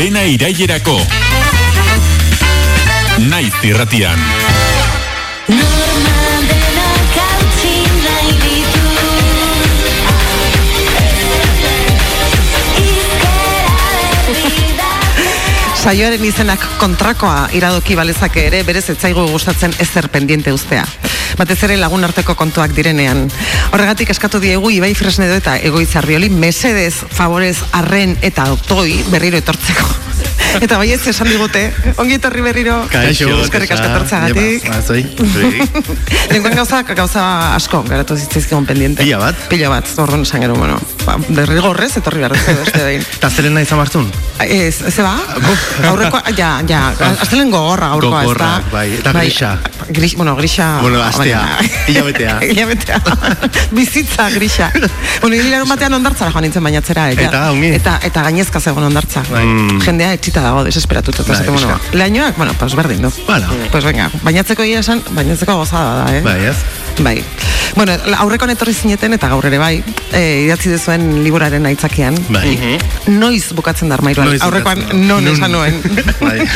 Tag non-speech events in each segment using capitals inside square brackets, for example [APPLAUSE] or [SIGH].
dena irailerako. Naiz irratian. Norma Saioaren izenak kontrakoa iradoki balezake ere, berez etzaigu gustatzen ezer pendiente ustea. Batez ere lagun arteko kontuak direnean. Horregatik eskatu diegu Ibai Fresnedo eta Egoitzarrioli mesedez, favorez, arren eta oktoi berriro etortzeko. [LAUGHS] Eta bai ez esan digute, ongi etorri berriro. Kaixo, Eskerrik asko etortzeagatik. Ba, zoi. [LAUGHS] Lenguan gauza, gauza asko, garatu zitzaizkigun pendiente. Pila bat? Pila bat, orduan esan gero, bueno, ba, derrigorrez, etorri behar dut beste behin. [LAUGHS] Eta zerena izan martzun? Ez, ze ba? Aurrekoa, ja, ja, [LAUGHS] aztelen gogorra aurkoa, ez da? Bai, eta grisa. Gris, bueno, grisa... Bueno, astea, baina- [LAUGHS] hilabetea. hilabetea. Bizitza grisa. bueno, hilarun batean ondartzara joan nintzen bainatzera. Eta, Eta, ongi. Eta, eta gainezka zegoen ondartza. Bai. Jendea etxita dago, desesperatuta. Eta Bai, esaten, bueno, lehainoak, bueno, pues berdin, no? Bueno. Pues venga, bainatzeko egia esan, bainatzeko gozada da, eh? Bai, ez? Bai. Bueno, aurreko etorri zineten eta gaur ere bai, e, idatzi dezuen liburaren aitzakian. Bai. Noiz bukatzen da armairuan. Aurrekoan da. non esan nuen. [LAUGHS] Bai. [LAUGHS]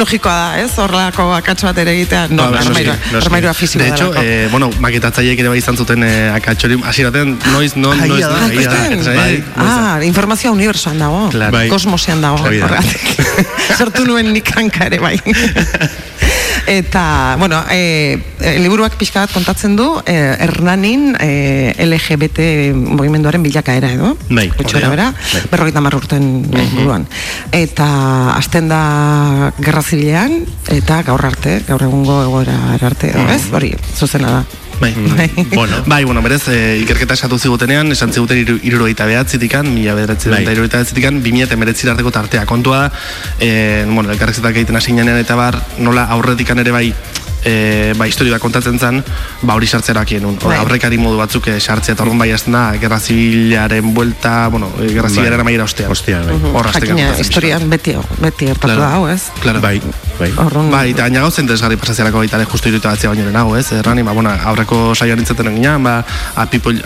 Logikoa da, ez? Horrelako akatso bat ere egitea. No, Ba, noski, armairua, armairua fisikoa De hecho, eh, bueno, maketatzaileek ere bai izan zuten eh, akatxori, hasieraten noiz, non, Aia noiz, da, da. Bai. Ah, informazioa unibertsoan dago. Claro. Bai. Kosmosean dago. Da. horregatik. [LAUGHS] Sortu nuen nik hanka ere bai. Eta, bueno, e, e, liburuak pixka bat kontatzen du e, Hernanin e, LGBT mugimenduaren bilakaera edo. Bai, da. bera, Bai. berrogeita hamar urten buruan. Eta hasten da gerra zibilean, eta gaur arte, gaur egungo egoera arte, edo, ez? Hori, zuzena da. Bai. Bai. bueno, [LAUGHS] bai, bueno, berez, e, ikerketa esatu zigutenean, esan ziguten iru, irurogeita behatzitikan, mila bederatzen Bai. eta irurogeita behatzitikan, bi mila emeretzira arteko tartea. Kontua e, bueno, elkarrezetak egiten hasi eta bar, nola aurretikan ere bai, e, ba, historia kontatzen zen, ba, hori sartzerak nun. Bai. Aurrekari modu batzuk e, sartzea, eta orduan bai hasten da, gerra zibilaren buelta, bueno, e, gerra zibilaren amaiera ostean. Ostean, bai. Hor Jakina, historian beti, beti Claro. da, hau, ez? Claro. Bai, bai. Orrun, Bai, eta gaina gauza interesgarri pasazialako baita justu irutu batzea baino lehenago, ez? Errani, ba, bueno, aurreko saioan nintzeten ginean, ba,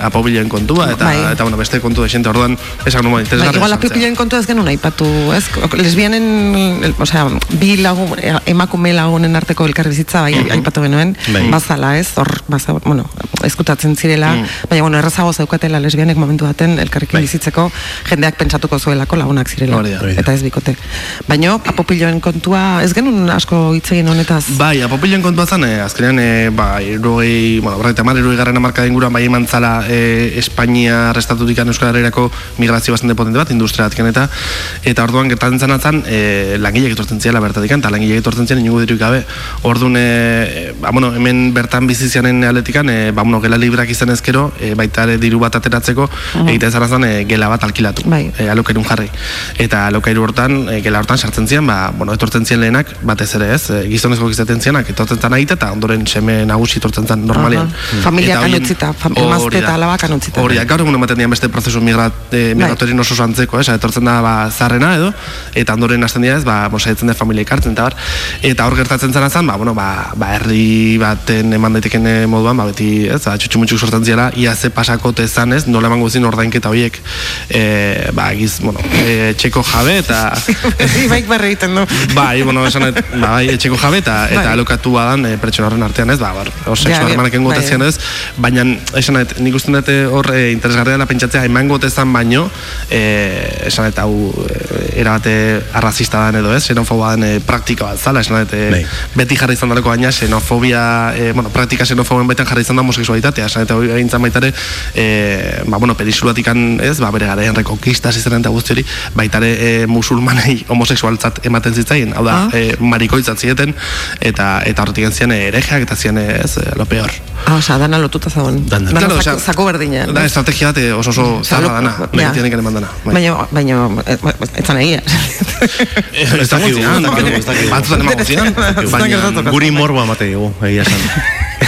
apobilen kontua, eta, Bai. eta bueno, beste kontu de xente, orduan, esan nuen, Bai, interesgarri. igual esan zea. apipilen kontu ez genuen aipatu, ez? Lesbianen, el- osea, bi lagun, emakume lagunen arteko elkarbizitza bai, aipatu genuen, Bai. bazala, ez? Hor, baza, bueno, eskutatzen zirela, baina, bueno, errazago zeukatela lesbianek momentu baten elkarrekin bizitzeko jendeak pentsatuko zuelako lagunak zirela. Hori da. Hori da. Eta ez bikote. Baina, apopiloen kontua, ez genuen asko hitz egin honetaz. Bai, apopilen kontua zen, eh, azkenean, eh, ba, irurogei, bueno, berreita mar, irurogei garren amarkada inguruan, bai eman zala eh, Espainia restatutik Euskal Herriako migrazio bastante potente bat, industriatikan eta, eta orduan gertatzen zen atzan, eh, langileak etortzen ziela bertatik, eta langileak etortzen ziren inungo diruik gabe. Orduan, eh, ba, bueno, hemen bertan bizizianen aletikan, eh, ba, bueno, gela librak izan ezkero, eh, baita ere diru bat ateratzeko, egiten zara zen, eh, gela bat alkilatu, Bai. eh, alokairun jarri. Eta alokairu hortan, e, gela hortan sartzen ziren, ba, bueno, etortzen ziren lehenak, batez ere ez, e, gizonezko izaten zirenak, etortzen zan aita, eta ondoren seme nagusi etortzen zan normalean. Aha. Familiak Eta horien- anutzita, fam- emazte eta alabak anutzita. Hori da, gaur egun ematen dian beste prozesu migrat, e, migratorien oso zantzeko, ez, etortzen da ba, zarrena edo, eta ondoren hasten dira ez, ba, mosaitzen da familia ekartzen, eta bar, eta hor gertatzen zara zan, ba, bueno, ba, ba, herri baten eman daiteken eh, moduan, ba, beti, ez, ba, txutxumutxuk sortzen ziela, ia ze pasakote zan ez, nola emango zin ordainketa horiek, e, ba, giz, bueno, e, txeko jabe, eta... [LAUGHS] Ibaik berri egiten du. Bai, bueno, esan et, ba, bai, etxeko jabe eta, eta Bai. alokatu badan e, pertsona horren artean ez, ba, bar, hor sexu ja, harremanekin bai. gotezian ez, baina esan et, nik uste dut hor e, interesgarria dela pentsatzea eman gotezan baino, e, esan et, hau e, erabate arrazista dan edo ez, xenofoba den e, praktika bat zala, esan et, e, Bai. beti jarri izan daleko baina xenofobia, e, bueno, praktika xenofoben beten jarri izan da homosexualitatea, esan eta hori egin zan baitare, e, ba, bueno, peninsulatikan ez, ba, bere garaian rekonkistas izan eta guzti hori, baitare e, musulmanei homosexualtzat ematen zitzaien, hau da, Ah. e, marikoitzat zieten, eta eta horretik zian erejeak eta zian ez, lo peor. Ah, osea, dana lotuta zagon. Dana. Dana Claro, zaku, osea, zaku berdina. Da, estrategia bat oso oso lo- dana, baina tienen que eman dana. bai. Baina, baina, eh, ez zan egia. Ez da dakigu, ez dakigu, ez dakigu. Ez da morboa emate dugu, egia esan.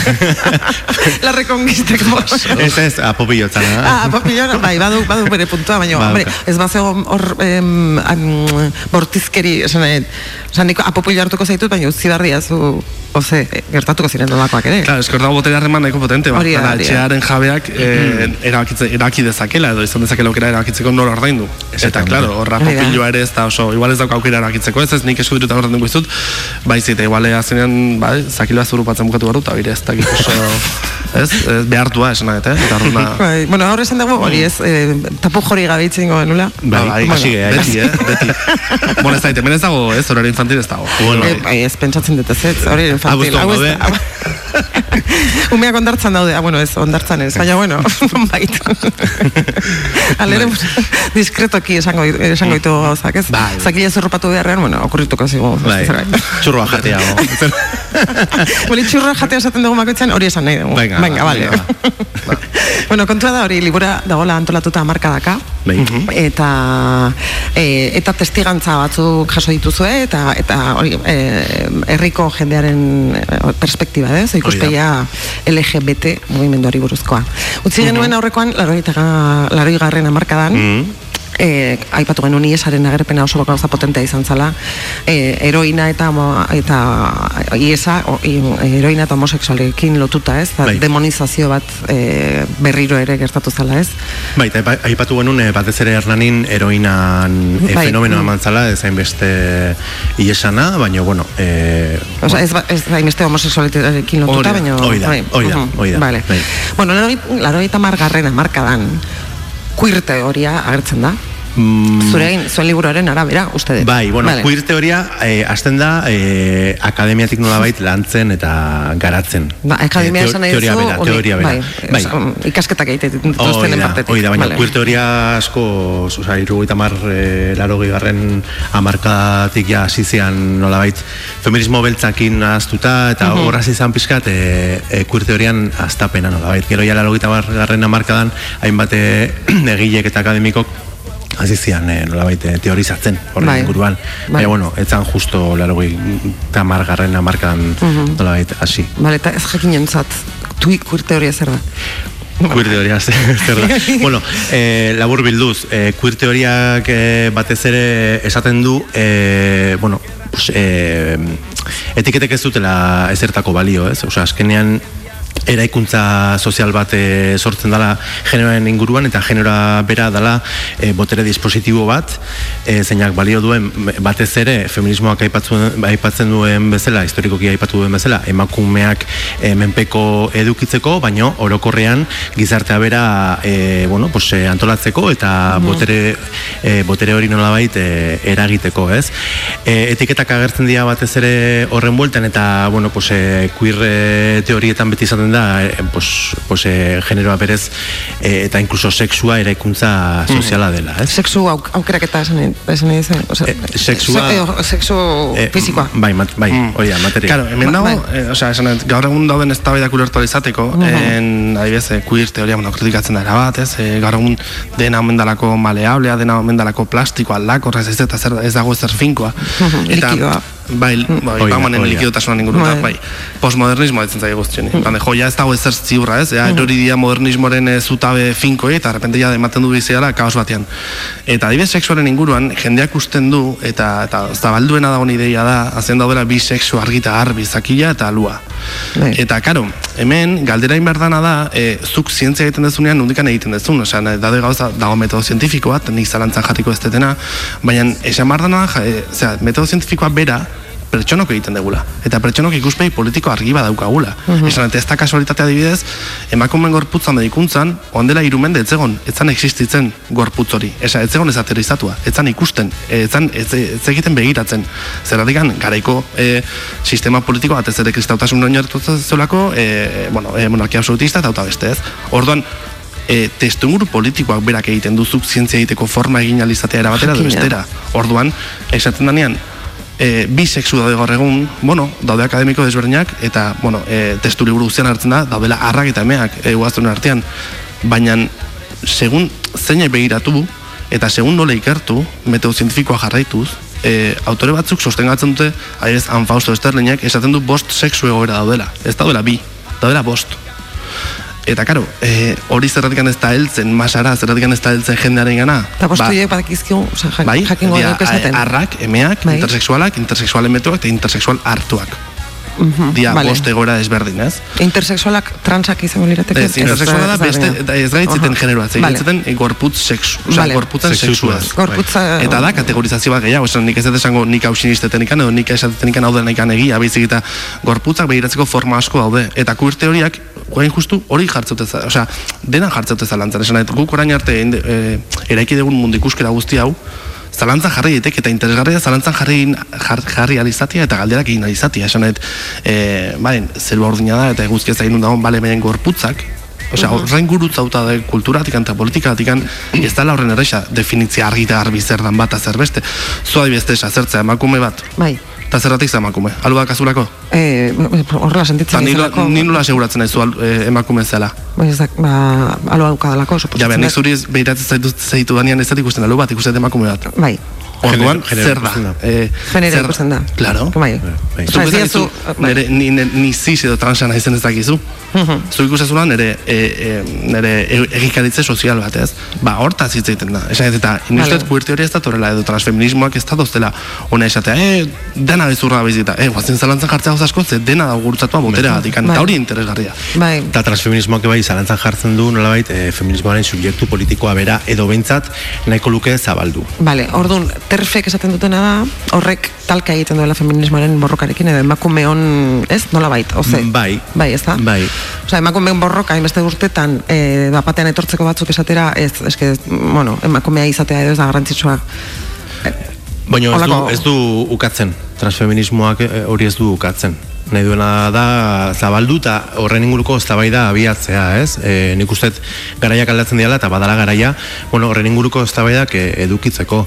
[LAUGHS] La reconquisteko. Ez ez, apopillo zana. Ah, papillona, bai, badu, badu bere puntua, baina, Ba, hombre, ez bazego hor em, bortizkeri, esan esan apopillo hartuko zaitut, baina utzi behar diazu Oze, eh, gertatuko ziren nolakoak ere. Claro, esker dago botere harreman nahiko potente, bat. Hori da, hori da. etxearen jabeak eh, erabakitze, erabaki dezakela, edo izan dezakela aukera erabakitzeko nola ordaindu. Eta, claro, horra popilloa ere ez da oso, igual ez dauka aukera erabakitzeko, ez ez nik eskudiruta ordainduko izut, baizik, eta igual azkenean, ba, zakila zurupatzen bukatu garu, eta bire ez dakit oso, [LAUGHS] ez, ez behartua esan nahet, eh? Eta orduan, [LAUGHS] Bai, bueno, ahora esan dugu, hori ez, eh, tapu jori gabe itzen goen, nula? Bai, Ba, bai, geha, beti, eh, beti. bueno, ez da, hemen ez dago, ez, horario infantil ez dago. Bueno, Eh, bai, ez pentsatzen dut ez, hori infantil. Hau ez Umeak ondartzan daude, ah, bueno, ez, ondartzan ez, baina, bueno, [LAUGHS] bait. [LAUGHS] Alere, [LAUGHS] diskretoki esango, esango ditu gauzak, ez? Bai, bai. Zakila zurrupatu beharrean, bueno, okurrituko zigu. Bai, txurroa jatea. Boli txurra jatea esaten dugu bakoitzan hori esan nahi dugu. Venga, Venga, vale. venga, bueno, kontua da hori, libura dagoela antolatuta markadaka. Bai. Eta e, eta testigantza batzuk jaso dituzue eta eta hori e, herriko jendearen perspektiba, ez? Ikuspegia LGBT mugimenduari buruzkoa. Utzi genuen aurrekoan 80 80garren hamarkadan. E, aipatu genuen iesaren agerpena oso gauza potentea izan zala e, heroina eta eta iesa o, heroina eta homosexualekin lotuta ez da, Bai. demonizazio bat e, berriro ere gertatu zala ez Bai, eta aipa- aipatu genuen eh, batez ere Hernanin heroinan e, Bai. fenomeno Mm. eman zala, ez hainbeste iesana, baina, bueno, e, Osa, ez, ba- ez da hainbeste homosexualitatearekin lotuta, baina... hori da, bai, hori da, mhm, hori da, Vale. bai. Bueno, laro eta margarren amarkadan, queer teoria agertzen da. Mm, Zure, zuen liburuaren arabera, uste dut. Bai, bueno, Vale. queer teoria eh, hasten da eh, akademiatik nolabait lantzen eta garatzen. Ba, akademia Eh, teo- esan nahi teoria bera, teoria bera. Bai, Bai. osa, ikasketak egiten dituztenen partetik. hori da, baina Vale. queer teoria asko, oza, irugaita mar, e, laro garren amarkadatik ja hasi zian nolabait feminismo beltzakin ahaztuta eta Mhm. horraz izan pixkat e, e, queer teorian aztapena nolabait. Gero ja laro garren amarkadan hainbat [CLEARS THROAT] e, egilek eta akademikok hasi zian e, nolabait e, teorizatzen horren Bai. inguruan. Bai. Baina, bueno, etzan justo laro eta garren amarkadan Mhm. nolabait hasi. Vale, eta ez jakin jontzat, tui queer teoria zer da. Queer teoria zer da. [LAUGHS] bueno, eh, labur bilduz, eh, queer teoriak eh, batez ere esaten du, eh, bueno, pues, eh, etiketek ez dutela ezertako balio, ez? Osea, azkenean eraikuntza sozial bat e, sortzen dela generoaren inguruan eta genera bera dela e, botere dispositibo bat e, zeinak balio duen batez ere feminismoak aipatzen, aipatzen duen bezala historikoki aipatu duen bezala emakumeak e, menpeko edukitzeko baino orokorrean gizartea bera e, bueno, pues, antolatzeko eta botere, e, botere hori nolabait e, eragiteko ez? E, etiketak agertzen dira batez ere horren bueltan eta bueno, pues, e, queer teorietan beti izaten da e, pues, pues, e, generoa berez e, eta inkluso sexua eraikuntza soziala dela ez Sexu auk, aukeraketa esan esan zen. Osea, Eh, sexua- se- eh, sexu E, fisikoa. bai, mat, bai, hori da, materia Claro, hemen dago, bai. eh, osea, esan dut, gaur egun dauden eztabaidak ulertu izateko, en, adibidez, eh, queer teoria, bueno, kritikatzen da erabat, ez, eh, gaur egun dena omen dalako maleablea, dena omen dalako plastikoa, aldakorra, ez, ez, zer, ez dago ezer finkoa. Likidoa. Bai, bai, Hori da, baumanen hori da. likidotasunan inguru, Bai. bai. bai, postmodernismo ditzen zaio guztien. Mm. jo, ja ez dago ezer ziurra, ez, ja, erori dia modernismoren eh, zutabe finkoi, eta repente ja ematen du biziala kaos batean. Eta adibidez sexuaren inguruan, jendeak usten du, eta, eta zabalduena dagoen ideia da, azen daudela bi argita garbi, zakila eta lua. Bai. Eta, karo, hemen, galdera inberdana da, e, zuk zientzia egiten dezunean, nundikan egiten dezun, osea, daude gauza, dago metodo zientifiko bat, nik zalantzan jarriko ez detena, baina, esan bardana, ja, e, zera, metodo zientifikoa bera, pertsonok egiten degula. Eta pertsonok ikuspegi politiko argi badaukagula. Esan, eta ez da kasualitatea adibidez, emakumen gorputza medikuntzan, ondela irumende etzegon, etzan existitzen gorputz hori. Esa, etzegon ez aterrizatua, etzan ikusten, etzan, ez, ez egiten begiratzen. Zerratikan, garaiko e, sistema politiko batez ere kristautasun oinarritu zelako, e, bueno, e, monarkia absolutista eta beste ez. Orduan, e, testu politikoak berak egiten duzuk zientzia egiteko forma egin alizatea erabatera Jakina. bestera. Orduan, esaten danean, e, bi sexu daude gaur egun, bueno, daude akademiko desberdinak, eta, bueno, e, testu liburu guztian hartzen da, daudela arrak eta emeak e, artean, baina, segun zein begiratu, eta segun nola ikertu, metodo zientifikoa jarraituz, e, autore batzuk sostengatzen dute, adibidez, Anfausto Esterlinek, esaten du bost sexu egoera daudela. Ez daudela bi, daudela bost. Eta karo, e, hori zerratikan ez da heltzen, masara, zerratikan ez da heltzen jendearen gana. Eta postu horiek badakizkigu, oza, jak, bai, jakingo dugu esaten. arrak, emeak, Bai. intersexualak, intersexualen metroak eta intersexual hartuak. Mhm, dia vale. bost egora ezberdin, ez? Intersexualak transak izango lirateke? Ez, intersexuala da, beste, ez gaitzeten Aha. generoa, ez Vale. eh, gorputz sexu, oza, Vale. gorputzan Sexutuaz. sexuaz. Gorputza... Eta da, kategorizazio bat gehiago, esan nik ez esango nik hau sinisteten ikan, edo nik esaten ikan hau dena ikan egia, baizik eta gorputzak begiratzeko forma asko daude. Eta queer teoriak, guain justu hori jartzeute za, osea, dena jartzeute zalantzan, esan nahi, guk orain arte e, eraiki dugun mundu ikuskera guzti hau, zalantzan jarri ditek eta interesgarria zalantzan jarri, jar, jarri alizatia eta galderak egin alizatia, esan nahi, e, balen, zelba ordina da eta eguzki ez da egin dagoen, bale, baina gorputzak, Osea, horrein gurutzauta da kulturatik eta politikatik ez dela horren erresa definitzia argi da arbi zer dan bat zer beste. Zua adibidez zertzea emakume bat. Bai. Eta zerratik za emakume? Alua kazulako? Eh, horrela sentitzen izanako- ni nola aseguratzen naizu al- eh, emakume zela. Bai, ez da, ba, aloa dukadalako, Ja, suposatzen behar, nik dut. zuri behiratzen zaitu, zaitu danean ez dut ikusten alu bat, ikusten emakume bat. Bai, Orduan, Genero- zer da? ikusten. Eh, genero ikusten da. Claro. Bai. bai. Osa, Zuk ez dakizu, bai. nere, ni, ni, ni cis edo transa naizen ez dakizu. Zu ikusezuna nere, e, e, nere e- egikaritze sozial bat, ez? Ba, hortaz hitz egiten da. Esan ez eta, Vale. inustet queer teoria ez da torrela edo transfeminismoak ez da doztela ona esatea, e, dena bezurra bizita, e, guazen zalantzan jartzea gauz asko, ze dena da gurutzatua botera gatik, Bai. eta hori interesgarria. Bai, Eta transfeminismoak bai zalantzan jartzen du nolabait e, feminismoaren subjektu politikoa bera edo behintzat nahiko luke zabaldu. Vale, orduan, terfek esaten dutena da, horrek talka egiten duela feminismoaren borrokarekin, edo emakumeon, ez, nola bait, oze? Bai. Bai, ez da? Bai. Osa, emakumeon borroka, hainbeste urtetan, e, batean etortzeko batzuk esatera, ez, eske, bueno, emakumea izatea edo ez da garrantzitsua. Baina ez du, ez du ukatzen, transfeminismoak eh, hori ez du ukatzen. Nahi duena da zabaldu eta horren inguruko eztabaida abiatzea, ez? E, nik uste garaiak aldatzen diala eta badala garaia, bueno, horren inguruko eztabaidak e, edukitzeko.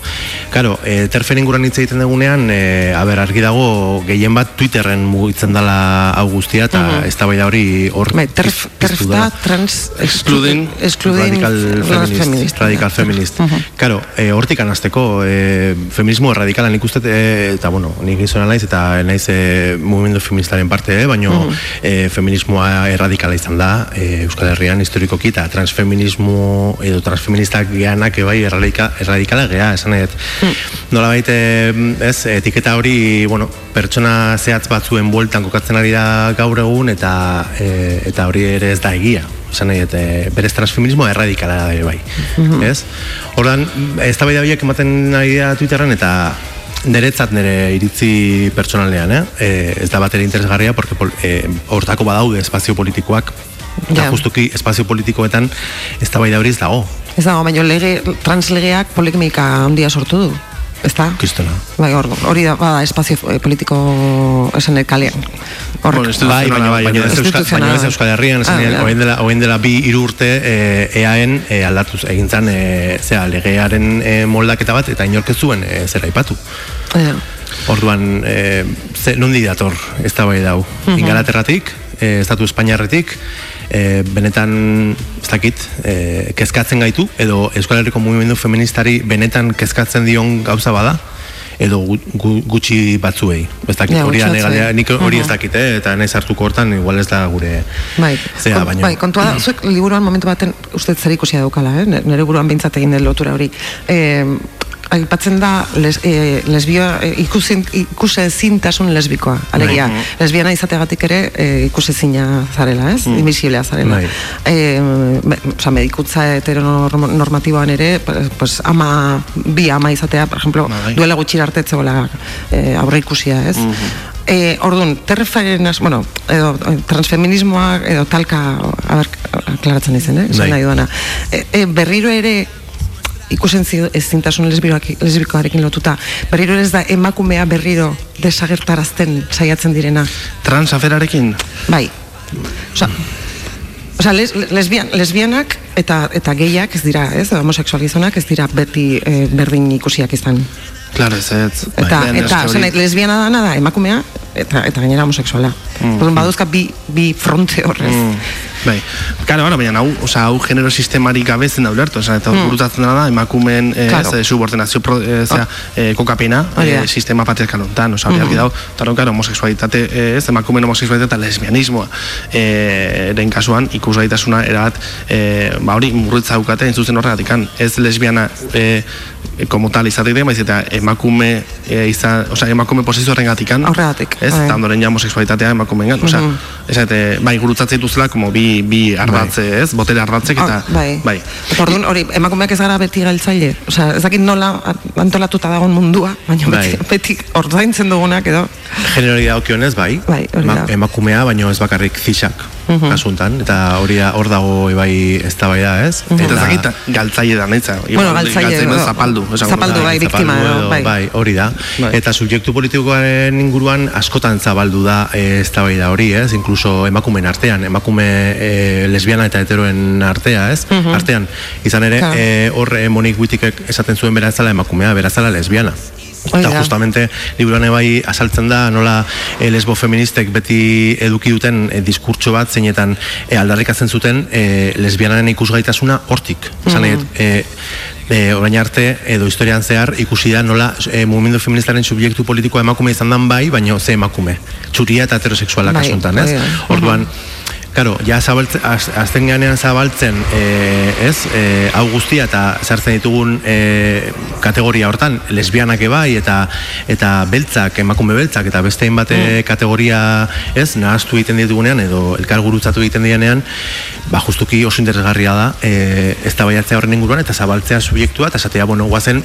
Karo, e, terfen inguruan hitz egiten dugunean, e, aber argi dago gehien bat Twitterren mugitzen dela hau guztia eta eztabaida hori hor Bai, terf, terf da trans... Excluding- excluding radical feminist, feministas. radical feminist. Claro, e, hortik anazteko, e, feminismo radikala nik uste, e, eta bueno, nik gizona naiz, eta naiz e, mugimendu feministaren parte, eh, baino e, feminismoa erradikala izan da, e, Euskal Herrian historikoki, eta transfeminismo edo transfeministak geanak ebai erradika, erradikala gea, esan nahi dut. Nola baite, ez, etiketa hori, bueno, pertsona zehatz batzuen bueltan kokatzen ari da gaur egun, eta e, eta hori ere ez da egia. Esan nahi dut, e, berez transfeminismoa erradikala da bai, ez? Ordan, ez da horiek ematen ari da Twitterren, eta Neretzat nire iritzi pertsonalean, eh? E, ez da batera interesgarria, porque pol, e, hortako badaude espazio politikoak, eta Ja. justuki espazio politikoetan ez da bai da hori ez dago, Ez dago, baina lege, translegeak polemika handia sortu du. Ez da? kristona. Bai, hor, hori da, bada, espazio eh, politiko esan kalean. Horrek. Bueno, ez du- Bai, baina, bai, baina, ez Euskal, instituzionala. baina ez Euskal Herrian, esan Ah, nien, ja. orain dela, bi hiru urte e, EAen e, aldatuz egin zan, e, zera, legearen e, moldaketa bat, eta inork ez zuen e, zera aipatu. Ja. Orduan, e, ze, nondi dator ez da bai dau. Ingalaterratik, e, Estatu Espainiarretik, e, benetan, ez dakit, e, kezkatzen gaitu, edo Euskal Herriko mugimendu feministari benetan kezkatzen dion gauza bada, edo gu, gu, gutxi batzuei. Ez dakit, Ja, hori batzuei. nik hori ez dakit, eh? eta nahi hartuko hortan, igual ez da gure Bai, zea, kon- baina... bai, kontua da, [CLEARS THROAT] zuek liburuan momentu baten uste zer ikusia daukala, eh? nire buruan behintzat egin den lotura hori. Eh, aipatzen da les, eh, lesbio, eh, ikusin, ikuse zintasun lesbikoa, alegia. Bai. Lesbiana izategatik ere eh, ikuse zina zarela, ez? Invisiblea zarela. Bai. Eh, me, oza, medikutza heteronormatiboan ere, pues, ama, bi ama izatea, por ejemplo, Bai. duela gutxira arte zegoela eh, aurre ikusia, ez? Eh, orduan, terrefaren, az- bueno, edo eh, transfeminismoa, edo talka, a ber, aklaratzen izen, eh? Esan Bai. nahi duana. E, e, berriro ere, ikusen zi- ezintasun lesbikoarekin lotuta, berriro ez da emakumea berriro desagertarazten saiatzen direna. Transaferarekin, Bai. Osa, Osa, les, lesbian, lesbianak eta eta gehiak ez dira, ez, homosexualizonak ez dira beti eh, berdin ikusiak izan. Claro, ez ez. Eta, Lehen eta, nahi, lesbiana dana da, emakumea, eta, eta gainera homosexuala. Mm. Baduzka bi, bi fronte horrez. Mm, bai. Claro, bueno, baina hau, osea, hau genero sistemarik gabe zen da ulertu, osea, eta mm. gurutatzen dena da emakumeen eh, Claro. ez, subordinazio pro, eh, zera, eh, kokapena Hori da. eh, sistema patriarkal hontan, osea, hori argi dago, hori, claro, homosexualitate, eh, ez, emakumeen homosexualitate eta lesbianismoa eh, eren kasuan, ikusgaitasuna erabat, eh, ba hori, murritza daukate, entzuzen horregatikan, ez lesbiana eh, como tal izatik den, baiz eta emakume eh, izan, osea, emakume posizio horregatikan, Horregatik. Ez? Bai. Eta ondoren ja homosexualitatea emakumeengan, osea, Mhm. esate, bai, gurutzatzen dituzela como bi, bi ardatze, ez? Botere ardatzek eta, Ah, bai. bai. Orduan, hori, emakumeak ez gara beti galtzaile. Osea, ez dakit nola antolatuta dagoen mundua, baina beti, Bai. beti ordaintzen dugunak edo. Generori dagokionez, bai, Bai. Mhm. emakumea, baino ez bakarrik zisak kasuntan, eta hori da- hor dago bai ez da bai da, ez? Mhm. Eta ez dakit galtzaile da naitza. Bueno, galtzaile, no, zapaldu. esango zapaldu, nuke. bai, biktima edo, bai. bai, hori da. Bai. Eta subjektu politikoaren inguruan askotan zabaldu da ez da bai da hori, ez? Inkluso emakumeen artean, emakume e, lesbiana eta heteroen artea, ez? Artean, izan ere, Claro. e, hor e, Monik Wittikek esaten zuen bera ez zala emakumea, bera ez zala lesbiana. Eta da. justamente liburuan bai azaltzen da nola e, lesbo feministek beti eduki duten e, diskurtso bat zeinetan e, aldarrikatzen zuten e, lesbianaren ikusgaitasuna hortik. Esan nahi, dut, e, e, orain arte edo historian zehar ikusi da nola e, mugimendu feministaren subjektu politikoa emakume izan dan bai, baino ze emakume. Txuria eta heterosexualak Bai, asuntan, ez? hori da. Orduan, Karo, ja zabaltzen, az, azten ganean zabaltzen, e, ez, e, hau guztia eta sartzen ditugun e, kategoria hortan, lesbianak ebai eta eta beltzak, emakume beltzak eta beste hainbat mm. kategoria, ez, nahaztu egiten ditugunean edo elkar gurutzatu egiten dianean, ba, justuki oso interesgarria da, e, ez da horren inguruan eta zabaltzea subjektua eta esatea, bueno, guazen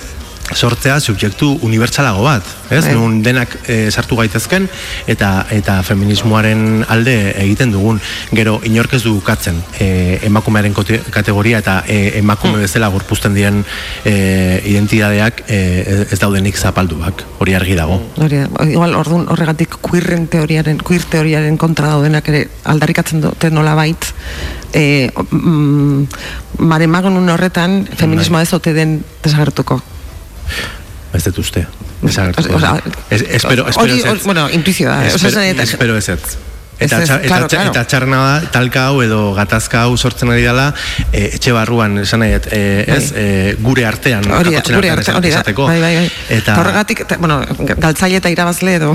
sortzea subjektu unibertsalago bat, ez? Bai. Nun denak e, sartu gaitezken eta eta feminismoaren alde egiten dugun. Gero inork ez du ukatzen e, emakumearen kote- kategoria eta e, emakume bezala gorpuzten diren e, identidadeak e, ez daudenik zapalduak. Hori argi dago. Hori igual orduan horregatik queerren teoriaren, queer teoriaren kontra daudenak ere aldarrikatzen dute nola bait, e, mm, mare magonun horretan feminismoa ez ote den desagertuko. Ez dut uste. Desagertuko. Osea, Es- espero, espero ez ez. bueno, intuizioa da, Espero, espero ez ez. Eta, Ez ez, txar, eta, claro, claro. eta txarna da, talka hau edo gatazka hau sortzen ari dela, e, etxe barruan, esan nahi, e, ez, e, gure artean, Hori da, gure artean arte, hori da, bai, bai, bai. Eta, Eta horregatik, eta, bueno, galtzaile eta irabazle edo,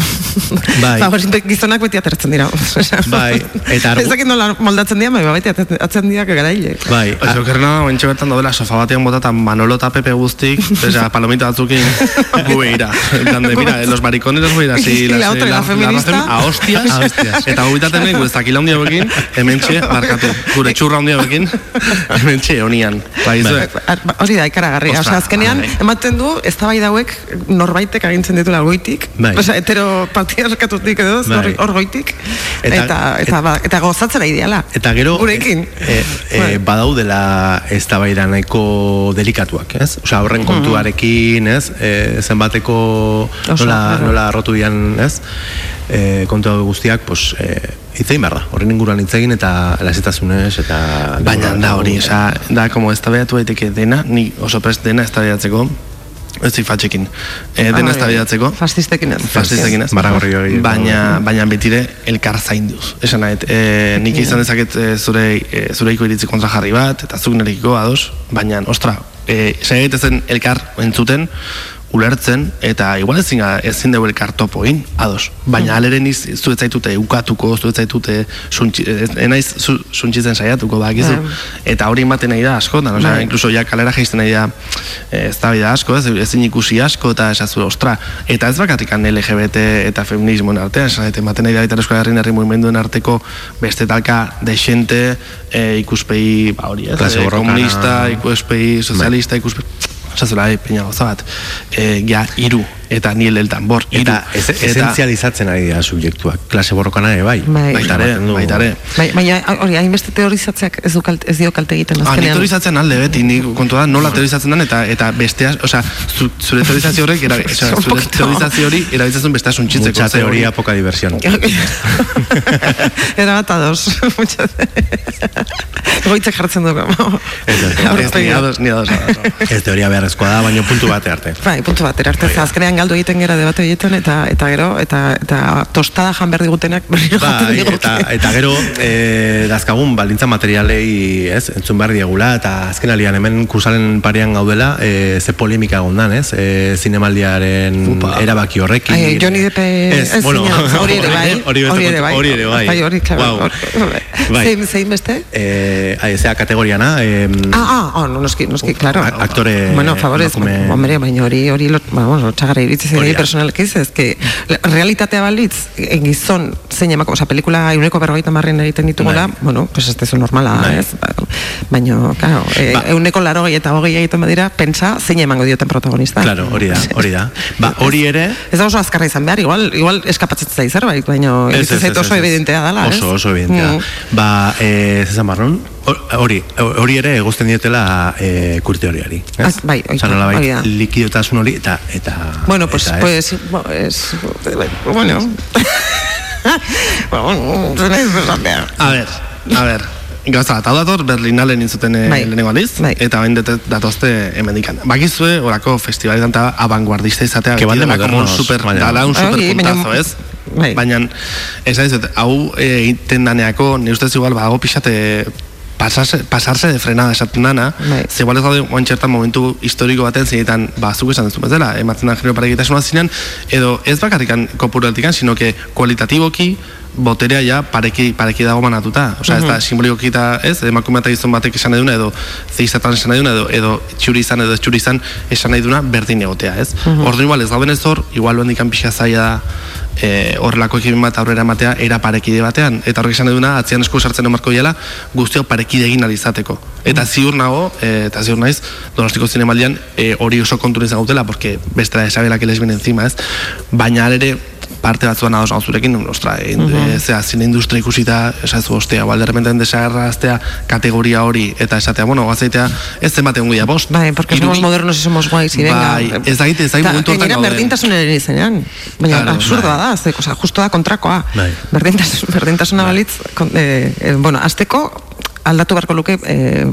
Bai. [LAUGHS] ba, gizonak beti atertzen dira. [LAUGHS] Bai, eta argu- Ez dakit nola moldatzen dira, bai, beti atertzen dira garaile. bai, Oso, okerrena, ointxe bertan daudela sofa batean botata Manolo eta Pepe guztik, osea, palomita batzukin, [LAUGHS] gu begira. En plan de, mira, los maricones los voy a ir así, Y la otra, la feminista. femi- gu ez dakila hundia bekin, hementxe, barkatu, gure txurra hundia bekin, hementxe, honian. Bai, izue, Ba, Hori da, ikaragarria. Ostra, Osea, azkenean, bai. ematen du, ez da bai dauek norbaitek agintzen ditula goitik. Bai. Osea, hetero patriarkatutik edo, ez, Bai. hor, goitik. Eta- Eta, eta, ba, eta gozatzera ideala. Eta gero Gurekin. e, e, Bai. badaudela eztabaida nahiko delikatuak, ez? Osea, horren kontuarekin, ez? E, zenbateko nola, nola arrotu dian, ez? E, kontu hau guztiak, pues, e, hitzein behar da. Horren inguruan hitz egin eta lasitasunez eta... Baina da hori, oza, da, como ez tabeatu daiteke dena, ni oso prest dena ez tabeatzeko, ez fatxekin, e, dena Ah, ez tabeatzeko, Fastistekin ez. Fastistekin ez. Baragorri hori. Baina, baina betire elkar zainduz. Esan nahi, e, nik izan dezaket e, zure, e, zureiko iritzi kontra jarri bat, eta zuk nerekiko ados, baina, ostra, e, zen elkar entzuten, ulertzen, eta igual ezin, ezin dugu elkar topo egin, ados. Baina aleren iz, zu ez zaitute ukatuko, zu ez zaitute suntxi, ez- enaiz zu, suntxitzen saiatuko, bakizu. Bai. Eta hori ematen nahi da askotan, osea, Bai. incluso ja kalera jaisten nahi da eh, ez da bida asko, ez, ezin ikusi asko eta esazu, ostra, eta ez bakarrik LGBT eta feminismoen artean, esan eta ematen nahi da eta euskal herrin herri mugimenduen arteko beste talka desente e, ikuspegi, ba hori ez, eh, borrokana. komunista, ikuspegi sozialista, ikuspegi, esazula, eh, peina gauza bat, e, ja, iru, eta ni el tambor. Eta ez, esentzializatzen ari dira subjektuak. Klase borrokana ere bai. Bai. Baita ere, Ematen du- baita ere. Bai, baina hori hainbeste teorizatzeak ez, du kalte, ez dio kalte egiten Ah, azkenean. teorizatzen alde beti, ni kontua da nola teorizatzen den eta eta bestea, osea, zu, zure teorizazio horrek, era, [LAUGHS] osea, Un zure teorizazio hori erabiltzen zuen bestea suntxitzeko. Mucha teoría, poca diversión. [LAUGHS] Era bat ados. [LAUGHS] Goitzek jartzen dugu. Ez, ni ados, ni ados. Ez teoria beharrezkoa da, baina puntu bate arte. Bai, puntu bat, erarte, Bai, azkenean galdu egiten gara debate horietan, eta, eta gero, eta, eta tostada jan jaten Bai, digute. eta, eta gero e, dazkagun baldintza materialei ez, entzun behar diegula eta azken alian hemen kursalen parean gaudela e, ze polemika egondan ez e, zinemaldiaren Upa. erabaki horrekin Ai, Johnny Depp ez, ez bueno, hori ere bai, [LAUGHS] hori, hori ere bai, hori ere bai, bai, hori, claro, Guau. hori- Bai. zein, zein beste? Eh, ai, zea kategoriana eh, Ah, ah, oh, no, noski, noski, claro. Aktore Bueno, favorez, hombre, baina hori, hori, ba, bueno, txagarra iritsi Hori zen da. personalki, ez que realitatea balitz, eh, gizon, zein emako, oza, pelikula euneko berrogeita marren egiten ditugula, Bai. bueno, pues ez dezu normala, Bai. ez? Ba, Baina, claro, e, Ba. euneko laro eta hogei egiten badira, pentsa, zein emango dioten protagonista. Claro, hori da, hori da. Ba, hori ere, Ez da oso azkarra izan behar, igual, igual eskapatzen zait zerbait, baina ez, zait oso evidentea dela, ez? Oso, oso evidentea. Mm. Ba, eh, zezan barrun, hori, hori ere egozten diotela eh, kurte horiari. Ez? Ah, bai, oita, Osa, nolabait, hori da. likidotasun hori eta... eta Bueno, pues, eta, pues, bo- es, bueno, bueno, A ber, a ber, gauza bat, hau dator Berlinalen intzuten eh, Bai. lehenengo aldiz, Bai. eta bain dete- datozte hemendikan. Bakizue, orako festivaletan eta abanguardista izatea, Que van de beti dela como un modernos, super, baina. dala un Bai, super baina- puntazo, ez? Bai. Baina, ez da hau eh, egiten daneako, ni ustez igual, badago pixate pasarse, pasarse de frenada esaten dana, Bai. ze igual ez gaude txertan momentu historiko baten zeinetan, ba, zuk esan duzu bezala, ematzen da genero parekitasuna zinean, edo ez bakarrikan kopuratikan, sino que kualitatiboki boterea ja pareki, pareki dago manatuta. Osea, ez da simbolikoki eta ez, emakume eta gizon batek esan nahi duna, edo zeizatan esan nahi duna, edo, edo txuri izan edo txuri izan esan nahi duna berdin egotea, ez? Orduan igual ez gauden ez hor, igual bendikan pixa zaila da, e, horrelako ekimen bat aurrera ematea era parekide batean. Eta horrek esan nahi duna atzean esku sartzen emarko diela guztiok parekide egin ahal izateko eta ziur nago e, eta ziur naiz Donostiko zinemaldian e, hori oso kontu izan gautela porque bestela esabela que les viene encima ez baina ere parte batzuan ados zurekin, ostra, e, e, zera, zine industria ikusita, esazu ostea, balde repenten desagarraztea kategoria hori, eta esatea, bueno, gazaitea, ez zen batean guia, bost. Bai, porque somos modernos y somos guays y venga. Bai, ez dakit, ez dakit Ta, momentu hortan gainera gauden. berdintasunaren izenean. Baina Claro, absurdoa bai. da, ze, oza, justo da kontrakoa. Bai. Berdintasun, berdintasuna balitz, kon, eh, eh, bueno, azteko aldatu beharko luke eh,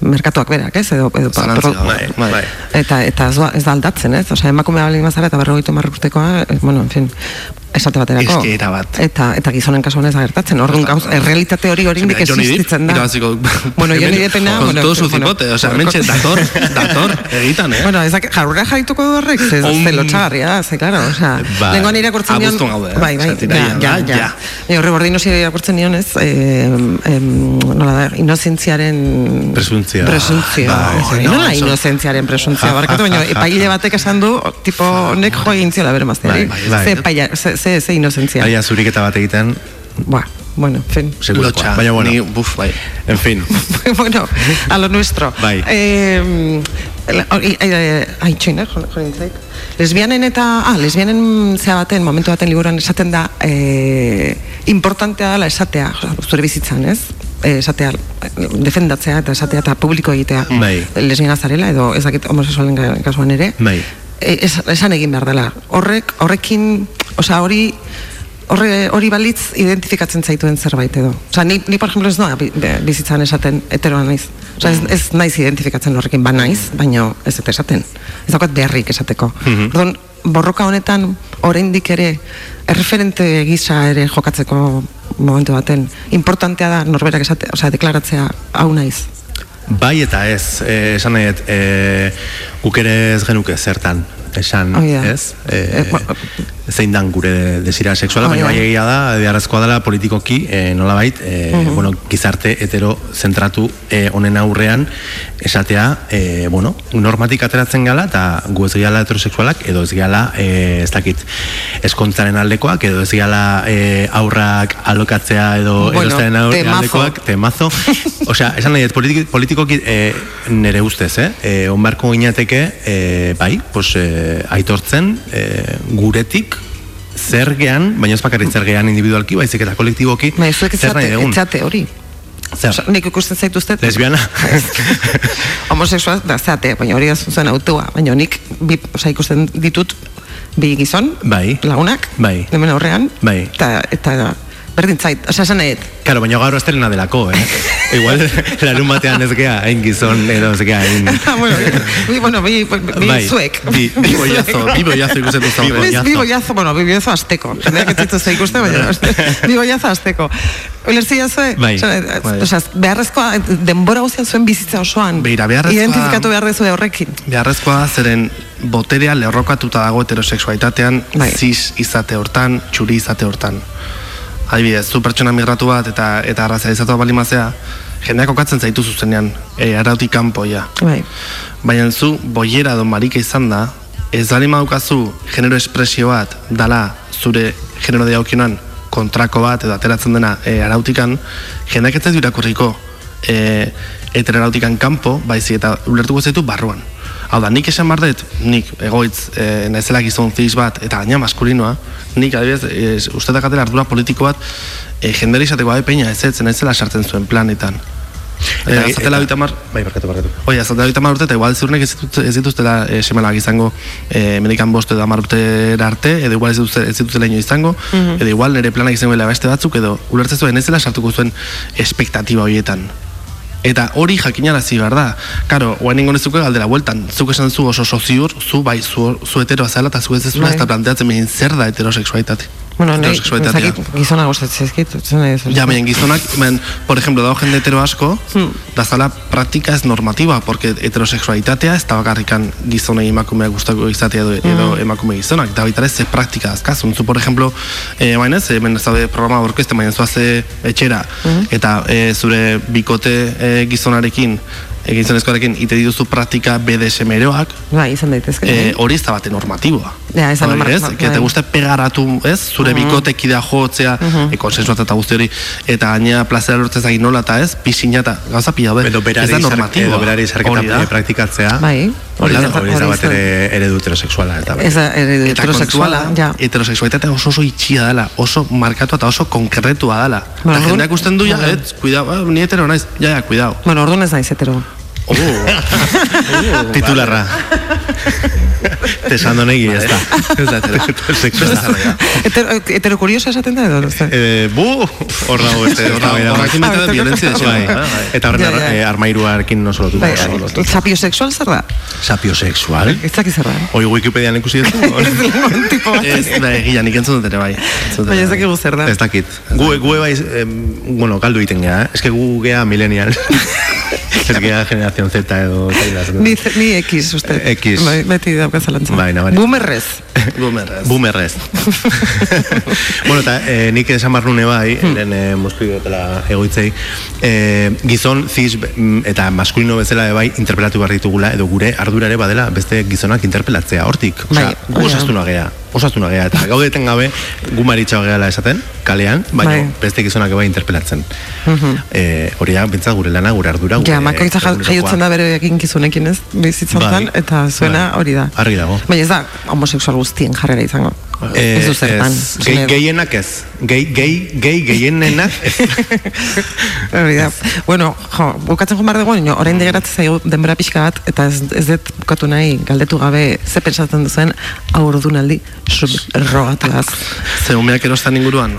merkatuak berak, ez? Edo, edo, Zalantzia pro- dago, bai, bai. Eta, eta ez, da- ez da aldatzen, ez? Osea, emakume baldin bazara eta berrogeita hamar urtekoa, eh, bueno, en fin, esate baterako. Eske erabat. Eta, eta gizonen kasuan ez da gertatzen. Orduan gauz, errealitate hori hori indik existitzen da. irabaziko Bueno, [LAUGHS] Johnny Deppena... con bueno, todo su cipote, o sea, mentxe, dator, [LAUGHS] dator, egitan, eh? Bueno, ezak, jarrura jarrituko du horrek, ze, On- ze lotxagarria da, ze, claro, o sea, Bai. lengoan irakurtzen nion... Abuztuan gaude, eh? Bai, bai, ja, ja, ja, ja. horre bordin osi irakurtzen nion ez, eh, em, nola da, inozentziaren... Presuntzia. Presuntzia. Bai, Bai, no, nola inozentziaren presuntzia, barkatu, baina epaile batek esan du, tipo, honek jo egin ziola bere mazteari. Bai, Ze, ze, ze, ze inozentzia. Aia zuriketa bat egiten, Buah, bueno, en fin. Lotxa, Baina bueno, ni, buf, bai. en fin. [LAUGHS] bueno, a lo nuestro. Bai. Eh, ai, ai, ai, txoin, eh, jo- jo nintzait. Lesbianen eta, ah, lesbianen zea baten, momentu baten liburuan esaten da, eh, importantea dela esatea, zure bizitzan, ez? Eh, esatea, defendatzea eta esatea eta publiko egitea. Bai. Lesbiana zarela edo ez dakit homosexualen kasuan ere. Bai. Eh, es, esan egin behar dela. Horrek, horrekin, osea, hori horre, hori balitz identifikatzen zaituen zerbait edo. Osea, ni, ni por ejemplo ez noa bizitzan esaten heteroa naiz. Osea, ez, ez naiz identifikatzen horrekin ba naiz, baino ez dut esaten. Ez daukat beharrik esateko. Orduan, borroka honetan oraindik ere erreferente gisa ere jokatzeko momentu baten importantea da norberak esate, osea, deklaratzea hau naiz. Bai eta ez, eh, esan nahi, eh, guk ere ez genuke zertan, esan, Hori da. ez? Eh, ba- zein dan gure desira sexuala, Hori baina da. bai egia da, beharrezkoa dela politikoki, eh, nolabait, eh, bueno, gizarte hetero zentratu eh, honen aurrean, esatea, eh, bueno, normatik ateratzen gala, eta gu ez gehala heterosexualak, edo ez gehala, eh, ez dakit, eskontzaren aldekoak, edo ez gehala eh, aurrak alokatzea, edo Bueno, temazo. aldekoak, temazo. [LAUGHS] Osea, esan nahi, politikoki eh, nere ustez, eh? eh onbarko ginateke, eh, bai, pues, eh, aitortzen eh, guretik zergean, baina ez bakarrik zergean individualki, baizik eta kolektiboki, Ba, zuek etzate, hori. Zer? Osea, nik ikusten zaituztet. Lesbiana? [LAUGHS] Homosexual da zeate, baina hori zuzen autua. Baina nik, bi, osea, ikusten ditut bi gizon, Bai. lagunak, Bai. hemen aurrean, Bai. eta, eta berdin zait, osea, esan nahi, Claro, baina gaur estelena delako, eh? [LAUGHS] Igual, larun batean ez gea, hain gizon, edo ez gea, hain... Ah, bueno, bi, bueno, bi, bi Bai. zuek. Bi- Bi bollazo, bi bollazo ikusten duzu. Bi bollazo. bi bollazo, bueno, bi bollazo azteko. Jendeak ez dituzte ikuste, baina [LAUGHS] bi bollazo azteko. Ulertzia zue? Bai. Osea, Bai. beharrezkoa, denbora guztian zuen bizitza osoan. Begira, beharrezkoa- Identifikatu behar dezue horrekin. Beharrezkoa zeren boterea lerrokatuta dago heterosexualitatean, Bai. cis izate hortan, txuri izate hortan. Adibidez, zu pertsona migratu bat eta eta arrazializatua balimazea, jendeak okatzen zaitu zuzenean, e, arautik kanpo. Bai. Baina zu, boiera edo marika izan da, ez bali maukazu genero espresio bat dala zure genero daukionan kontrako bat edo ateratzen dena e, arautikan, jendak ez zaitu irakurriko e, heteroarautikan kanpo, baizi eta ulertuko zaitu barruan. Hau da, nik esan bar dut, nik egoitz e, naizela gizon zis bat, eta gaina maskulinoa, nik adibidez, e, uste dakatela ardura politiko bat, e, jendera izateko abe peina ez ez, naizela sartzen zuen planetan. Eta, Eta- azatela eta- eta mar, Bai, barkatu, barkatu. Oia, zata hogeita hamar urte, eta igual ziurnek ez, ditut, ez dituztela e, semelak izango e, medikan bost edo hamar urtera arte, edo igual ez, dituzte, ez dituztela ino izango, edo igual nire planak izango beste batzuk, edo ulertzen zuen ez dela sartuko zuen espektatiba horietan. Eta hori jakinarazi behar da. Karo, guain ingo nezuke galdera bueltan, zuk esan zu oso soziur, zu bai, zu, zu heteroa zela, eta zu ez dezula Bai. ez da planteatzen behin zer da heterosexualitate. Bueno, nahi, Heterosexualitatea. ezakit, gizona gustatzen zaizkit, duzu. Ja, baina gizonak, men, por ejemplo, dago jende hetero asko, Hmm. da zala praktika ez normativa, porque heterosexualitatea ez da bakarrikan gizonei emakumeak gustako izatea edo, edo Hmm. emakume gizonak, da baita ere ze praktika azkazun. Zu, por ejemplo, eh, baina ez, hemen ez daude programa orkeste, baina zuaze etxera, Hmm. eta eh, zure bikote eh, gizonarekin, eh, gizonezkoarekin, ite dituzu praktika BDSM-eroak, Bai, izan daitezke. eh, hori ez da bate normatiboa. Ja, ez da ez? bai. Que te guste pegaratu, ez? Zure bikotekidea jotzea, e, konsensuat eta guzti hori, eta gaina plazera lortzez egin nola eta ez, pisina eta gauza pila be. Edo berari, ez da normatiboa. edo berari da. eh, praktikatzea. Bai. Hori da, Hori da- da bat izan. ere eredu heterosexuala. Eta, Ez da, eredu heterosexuala, ja. da, heterosexualitatea oso oso itxia dela, oso markatua eta oso konkretua dela. Bueno, eta jendeak usten du, ja, ez, cuidao, ah, ni hetero naiz, ja, ja, cuidao. Bueno, orduan ez naiz hetero. Oh, [LAUGHS] Titularra. Tesando negi, ez [LAUGHS] da. Ez da hetero. Heterosexuala. Hetero, hetero kurioso esaten da edo? ez? Eh, bu, hor dago beste. Horra- Horrekin baita da violentzia de Bai, xena. eta horren eh, armairuarekin oso lotu. Bai, oso lotu. sapio sexual zer da? Sapiosexual. Ez dakit zer da. Hoi Wikipedian ikusi [LAUGHS] tipo bat. Ez, da, egia, nik entzun dut ere bai. Baina ez bai. dakigu zer da. Ez dakit. Gu, gu bai, bueno, galdu egiten gea, eh? Ez que gu gea millennial. Ez gea generación Z edo... Ni, ni X, uste. X. Bai, beti dauka zalantza. Bai, nabari. Boomerrez. Boomerrez. Boomerrez. [LAUGHS] bueno, eta eh, nik esan behar nune bai, lehen eh, moztu dutela egoitzei, eh, gizon, ziz mm, eta maskulino bezala bai interpelatu behar ditugula, edo gure ardura ere badela beste gizonak interpelatzea, hortik. Osea, Bai, gu bai. osastuna gea, osastuna gea, eta gaudeten gabe gu maritxao gehala esaten, kalean, baina Bai. beste gizonak bai interpelatzen. eh, hori da, bintzat gure lana, gure ardura, gure Ja, makoitza jaiotzen da bere eginkizunekin ez, bizitzantan, Bai. eta zuena Bai. hori da. Argi dago. Baina ez da homosexual guztien jarrera izango. Eh, ez du zertan. gehi, gehienak ez. Gehi, gehi, gehi, gehienenak ez. [LAUGHS] Da. Bueno, jo, bukatzen behar dugu, nio, orain degeratzen zaigu denbora pixka bat, eta ez, ez dut bukatu nahi galdetu gabe ze pentsatzen duzen aurdunaldi subrogatuaz. Ze umeak erostan inguruan.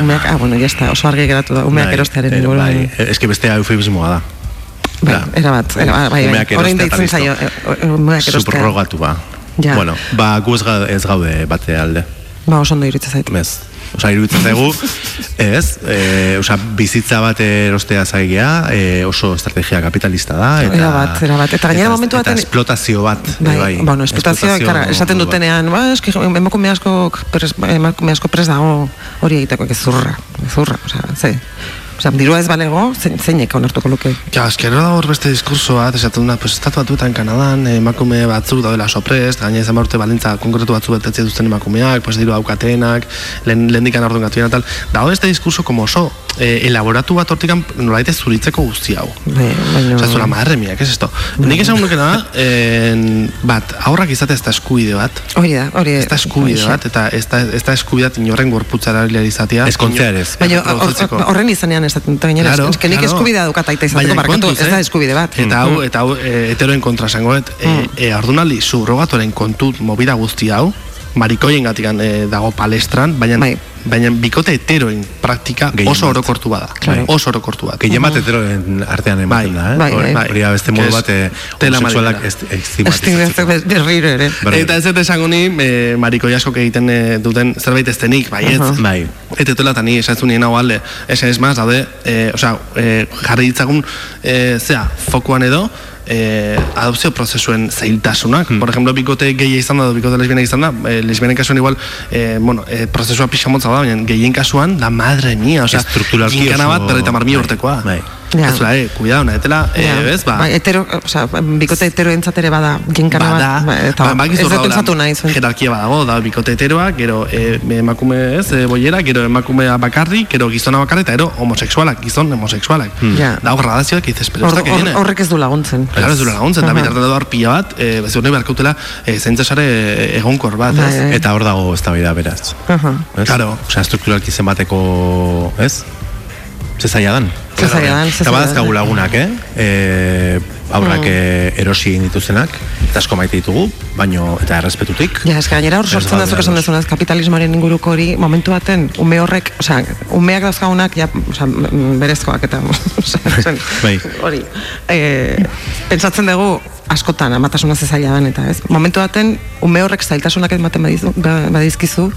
Umeak, ah, bueno, ya está, oso argi geratu da, umeak Bai, erostearen eh, inguruan. Bai, eske bestea eufemismoa da. Bai, da. erabat, erabat, bai, bai. Umeak Orain deitzen zaio, listo. e, e, umeak erostea. Subrogatua. Ja. Bueno, ba, gu ez ez gaude bate alde. Ba, oso ondo iruditzen zait. Bez. Osa, iruditzen zaigu, ez, e, osa, bizitza bat erostea zaigea, e, oso estrategia kapitalista da. Eta, Erabat, erabat. Eta gainera momentu Eta baten- esplotazio bat. Bai, bai. bueno, Esplotazio kara, esaten bat. dutenean, ba, eski emakume asko pres, emakume asko pres dago hori egiteko gezurra, gezurra, osea, ze. Osea, dirua ez balego, zein, zeinek onartuko luke. Ja, eskero da hor beste diskurso bat, esaten duna, pues, estatu batuetan Kanadan, emakume batzuk daudela soprest, gaina izan urte balintza konkretu batzu betetzen duzten emakumeak, pues, diru aukatenak, lehen, lehen dikan orduan gatu tal. Dago este diskurso como oso eh, elaboratu bat hortikan nolait ez zuritzeko guzti hau. Bai, baina... Osa, zura madre mia, ¿qué es esto? Nik esan nukena, en, bat, aurrak izate ez da eskubide bat, Hori da, hori ez da eskubide bat, eta ez da, ez da eskubide bat inorren gorputzara izatea. Ezkontzear ez. Baina hor- Reproduzitzeko. horren izanean esaten dut, gainera, Claro, eske nik claro. eskubidea dukat aita izateko, Baina barkatu, ez da eh? eskubide bat. Eta hau, eta hau, e, heteroen kontra esango dut, e, e, ordunaldi subrogatoren kontu mobida guzti hau, marikoien gatikan e, dago palestran, baina, Bai. baina bikote heteroen praktika Gehien oso orokortu bada. Claro. Oso orokortu bat. Gehien bat heteroen artean ematen Bai, da, eh? bai, Hori- bai. Hori da beste modu bat, eh, homosexualak ez- estigmatizatzeko. berriro ere. Eta ez dut esango ni, e, marikoi askok egiten e, duten zerbait eztenik, baietz. Aha. Bai. Eta etela eta ni esan nien hau alde, esan ez maz, daude, e, osea, e, jarri ditzagun, e, zea, fokuan edo, e, adopzio prozesuen zailtasunak. Hmm. Por ejemplo, bikote gehi izan da, bikote lesbiana izan da, e, lesbianen kasuan igual, e, bueno, e, prozesua pixa motza da, baina gehien kasuan, da madre mia, ginkana oso- bat, berreita mar mila bai, urtekoa. bai. Ja. Ez eh, cuidado, nahetela, eh, Ja. ez, ba, Bai, hetero, osea, bikote hetero ere bada, ginkana bada, bat, ba, eta ba, bakizu ez dut pentsatu nahi zuen. Jerarkia badago, da bikote heteroa, gero e, emakume ez, e, boiera, gero emakumea bakarri, gero gizona bakarri, eta gero homosexualak, gizon homosexualak. Ja. Da hor gradazioak, dices, pero Hor- esto que hor- viene. horrek ez du laguntzen. Claro, ez du laguntzen, da Aha. bitartean dago pila bat, e, ez hori beharkautela, e, zaintzasare egonkor bat, Bai, ez? bai. Eta hor dago ez da beraz. Aha. Ez? Claro. Osea, strukturalki zenbateko, ez? Ze zaila dan. Ze zaila dan, ze Eta badazkagu lagunak, eh? E, aurrak eh, erosi dituztenak, eta asko maite ditugu, baino, eta errespetutik. Ja, eske gainera hor Ez sortzen da gaude zuk esan duzunez kapitalismoaren inguruko hori momentu baten ume horrek, osea, umeak dauzkagunak ja, osea, berezkoak eta [LAUGHS] osea, Bai. hori. Eh, pentsatzen dugu askotan amatasuna ze zaila den eta, ez? Momentu baten ume horrek zailtasunak ematen badizu, ba- badizkizu,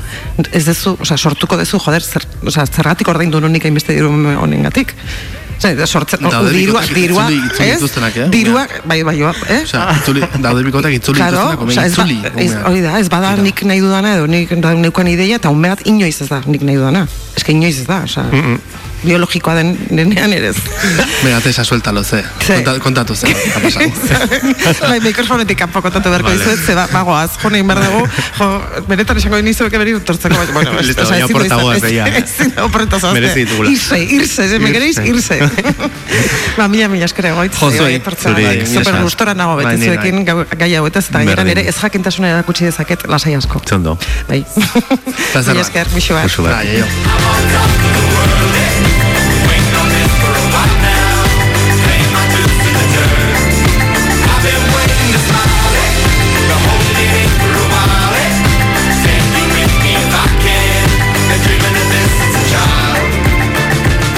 ez dezu, osea, sortuko dezu, joder, zer, osea, zergatik ordaindu nunik hainbeste diru honengatik. Osea, sortzen, dirua, dirua, ez? eh? Dirua, bai, bai, eh? Osea, itzuli, daude bikotak itzuli Claro, ba, itzuli. hori da, ez bada nik nahi dudana edo nik neukan ideia eta ume bat inoiz ez da nik nahi dudana. Ez que inoiz ez da, osea, biologikoa den denean ere ez. Venga, tesa, sueltalo, ze. Ze. Konta, kontatu ze, [LAUGHS] bai, mikrofonetik kanpo kontatu beharko Vale. dizuet, ze ba, bagoaz, jo nahi behar dugu, jo, benetan esango dinizu beke beri tortzeko, baina, bueno, ez- Listo, ezin izan, portagoaz, ez- ya. ezin da oporreta zoazte. Merezi ditugula. Irse, irse, ze, me queréis, irse. [LAUGHS] ba, mila, mila eskere goitz. Jo, zuei, zuri, mila Super gustora nago Bai, beti zuekin gau- gai hauetaz, eta gainera nire ez jakintasuna erakutsi dezaket lasai asko. Zondo. Bai. Mila esker, bat. Musu bat. Bai, jo.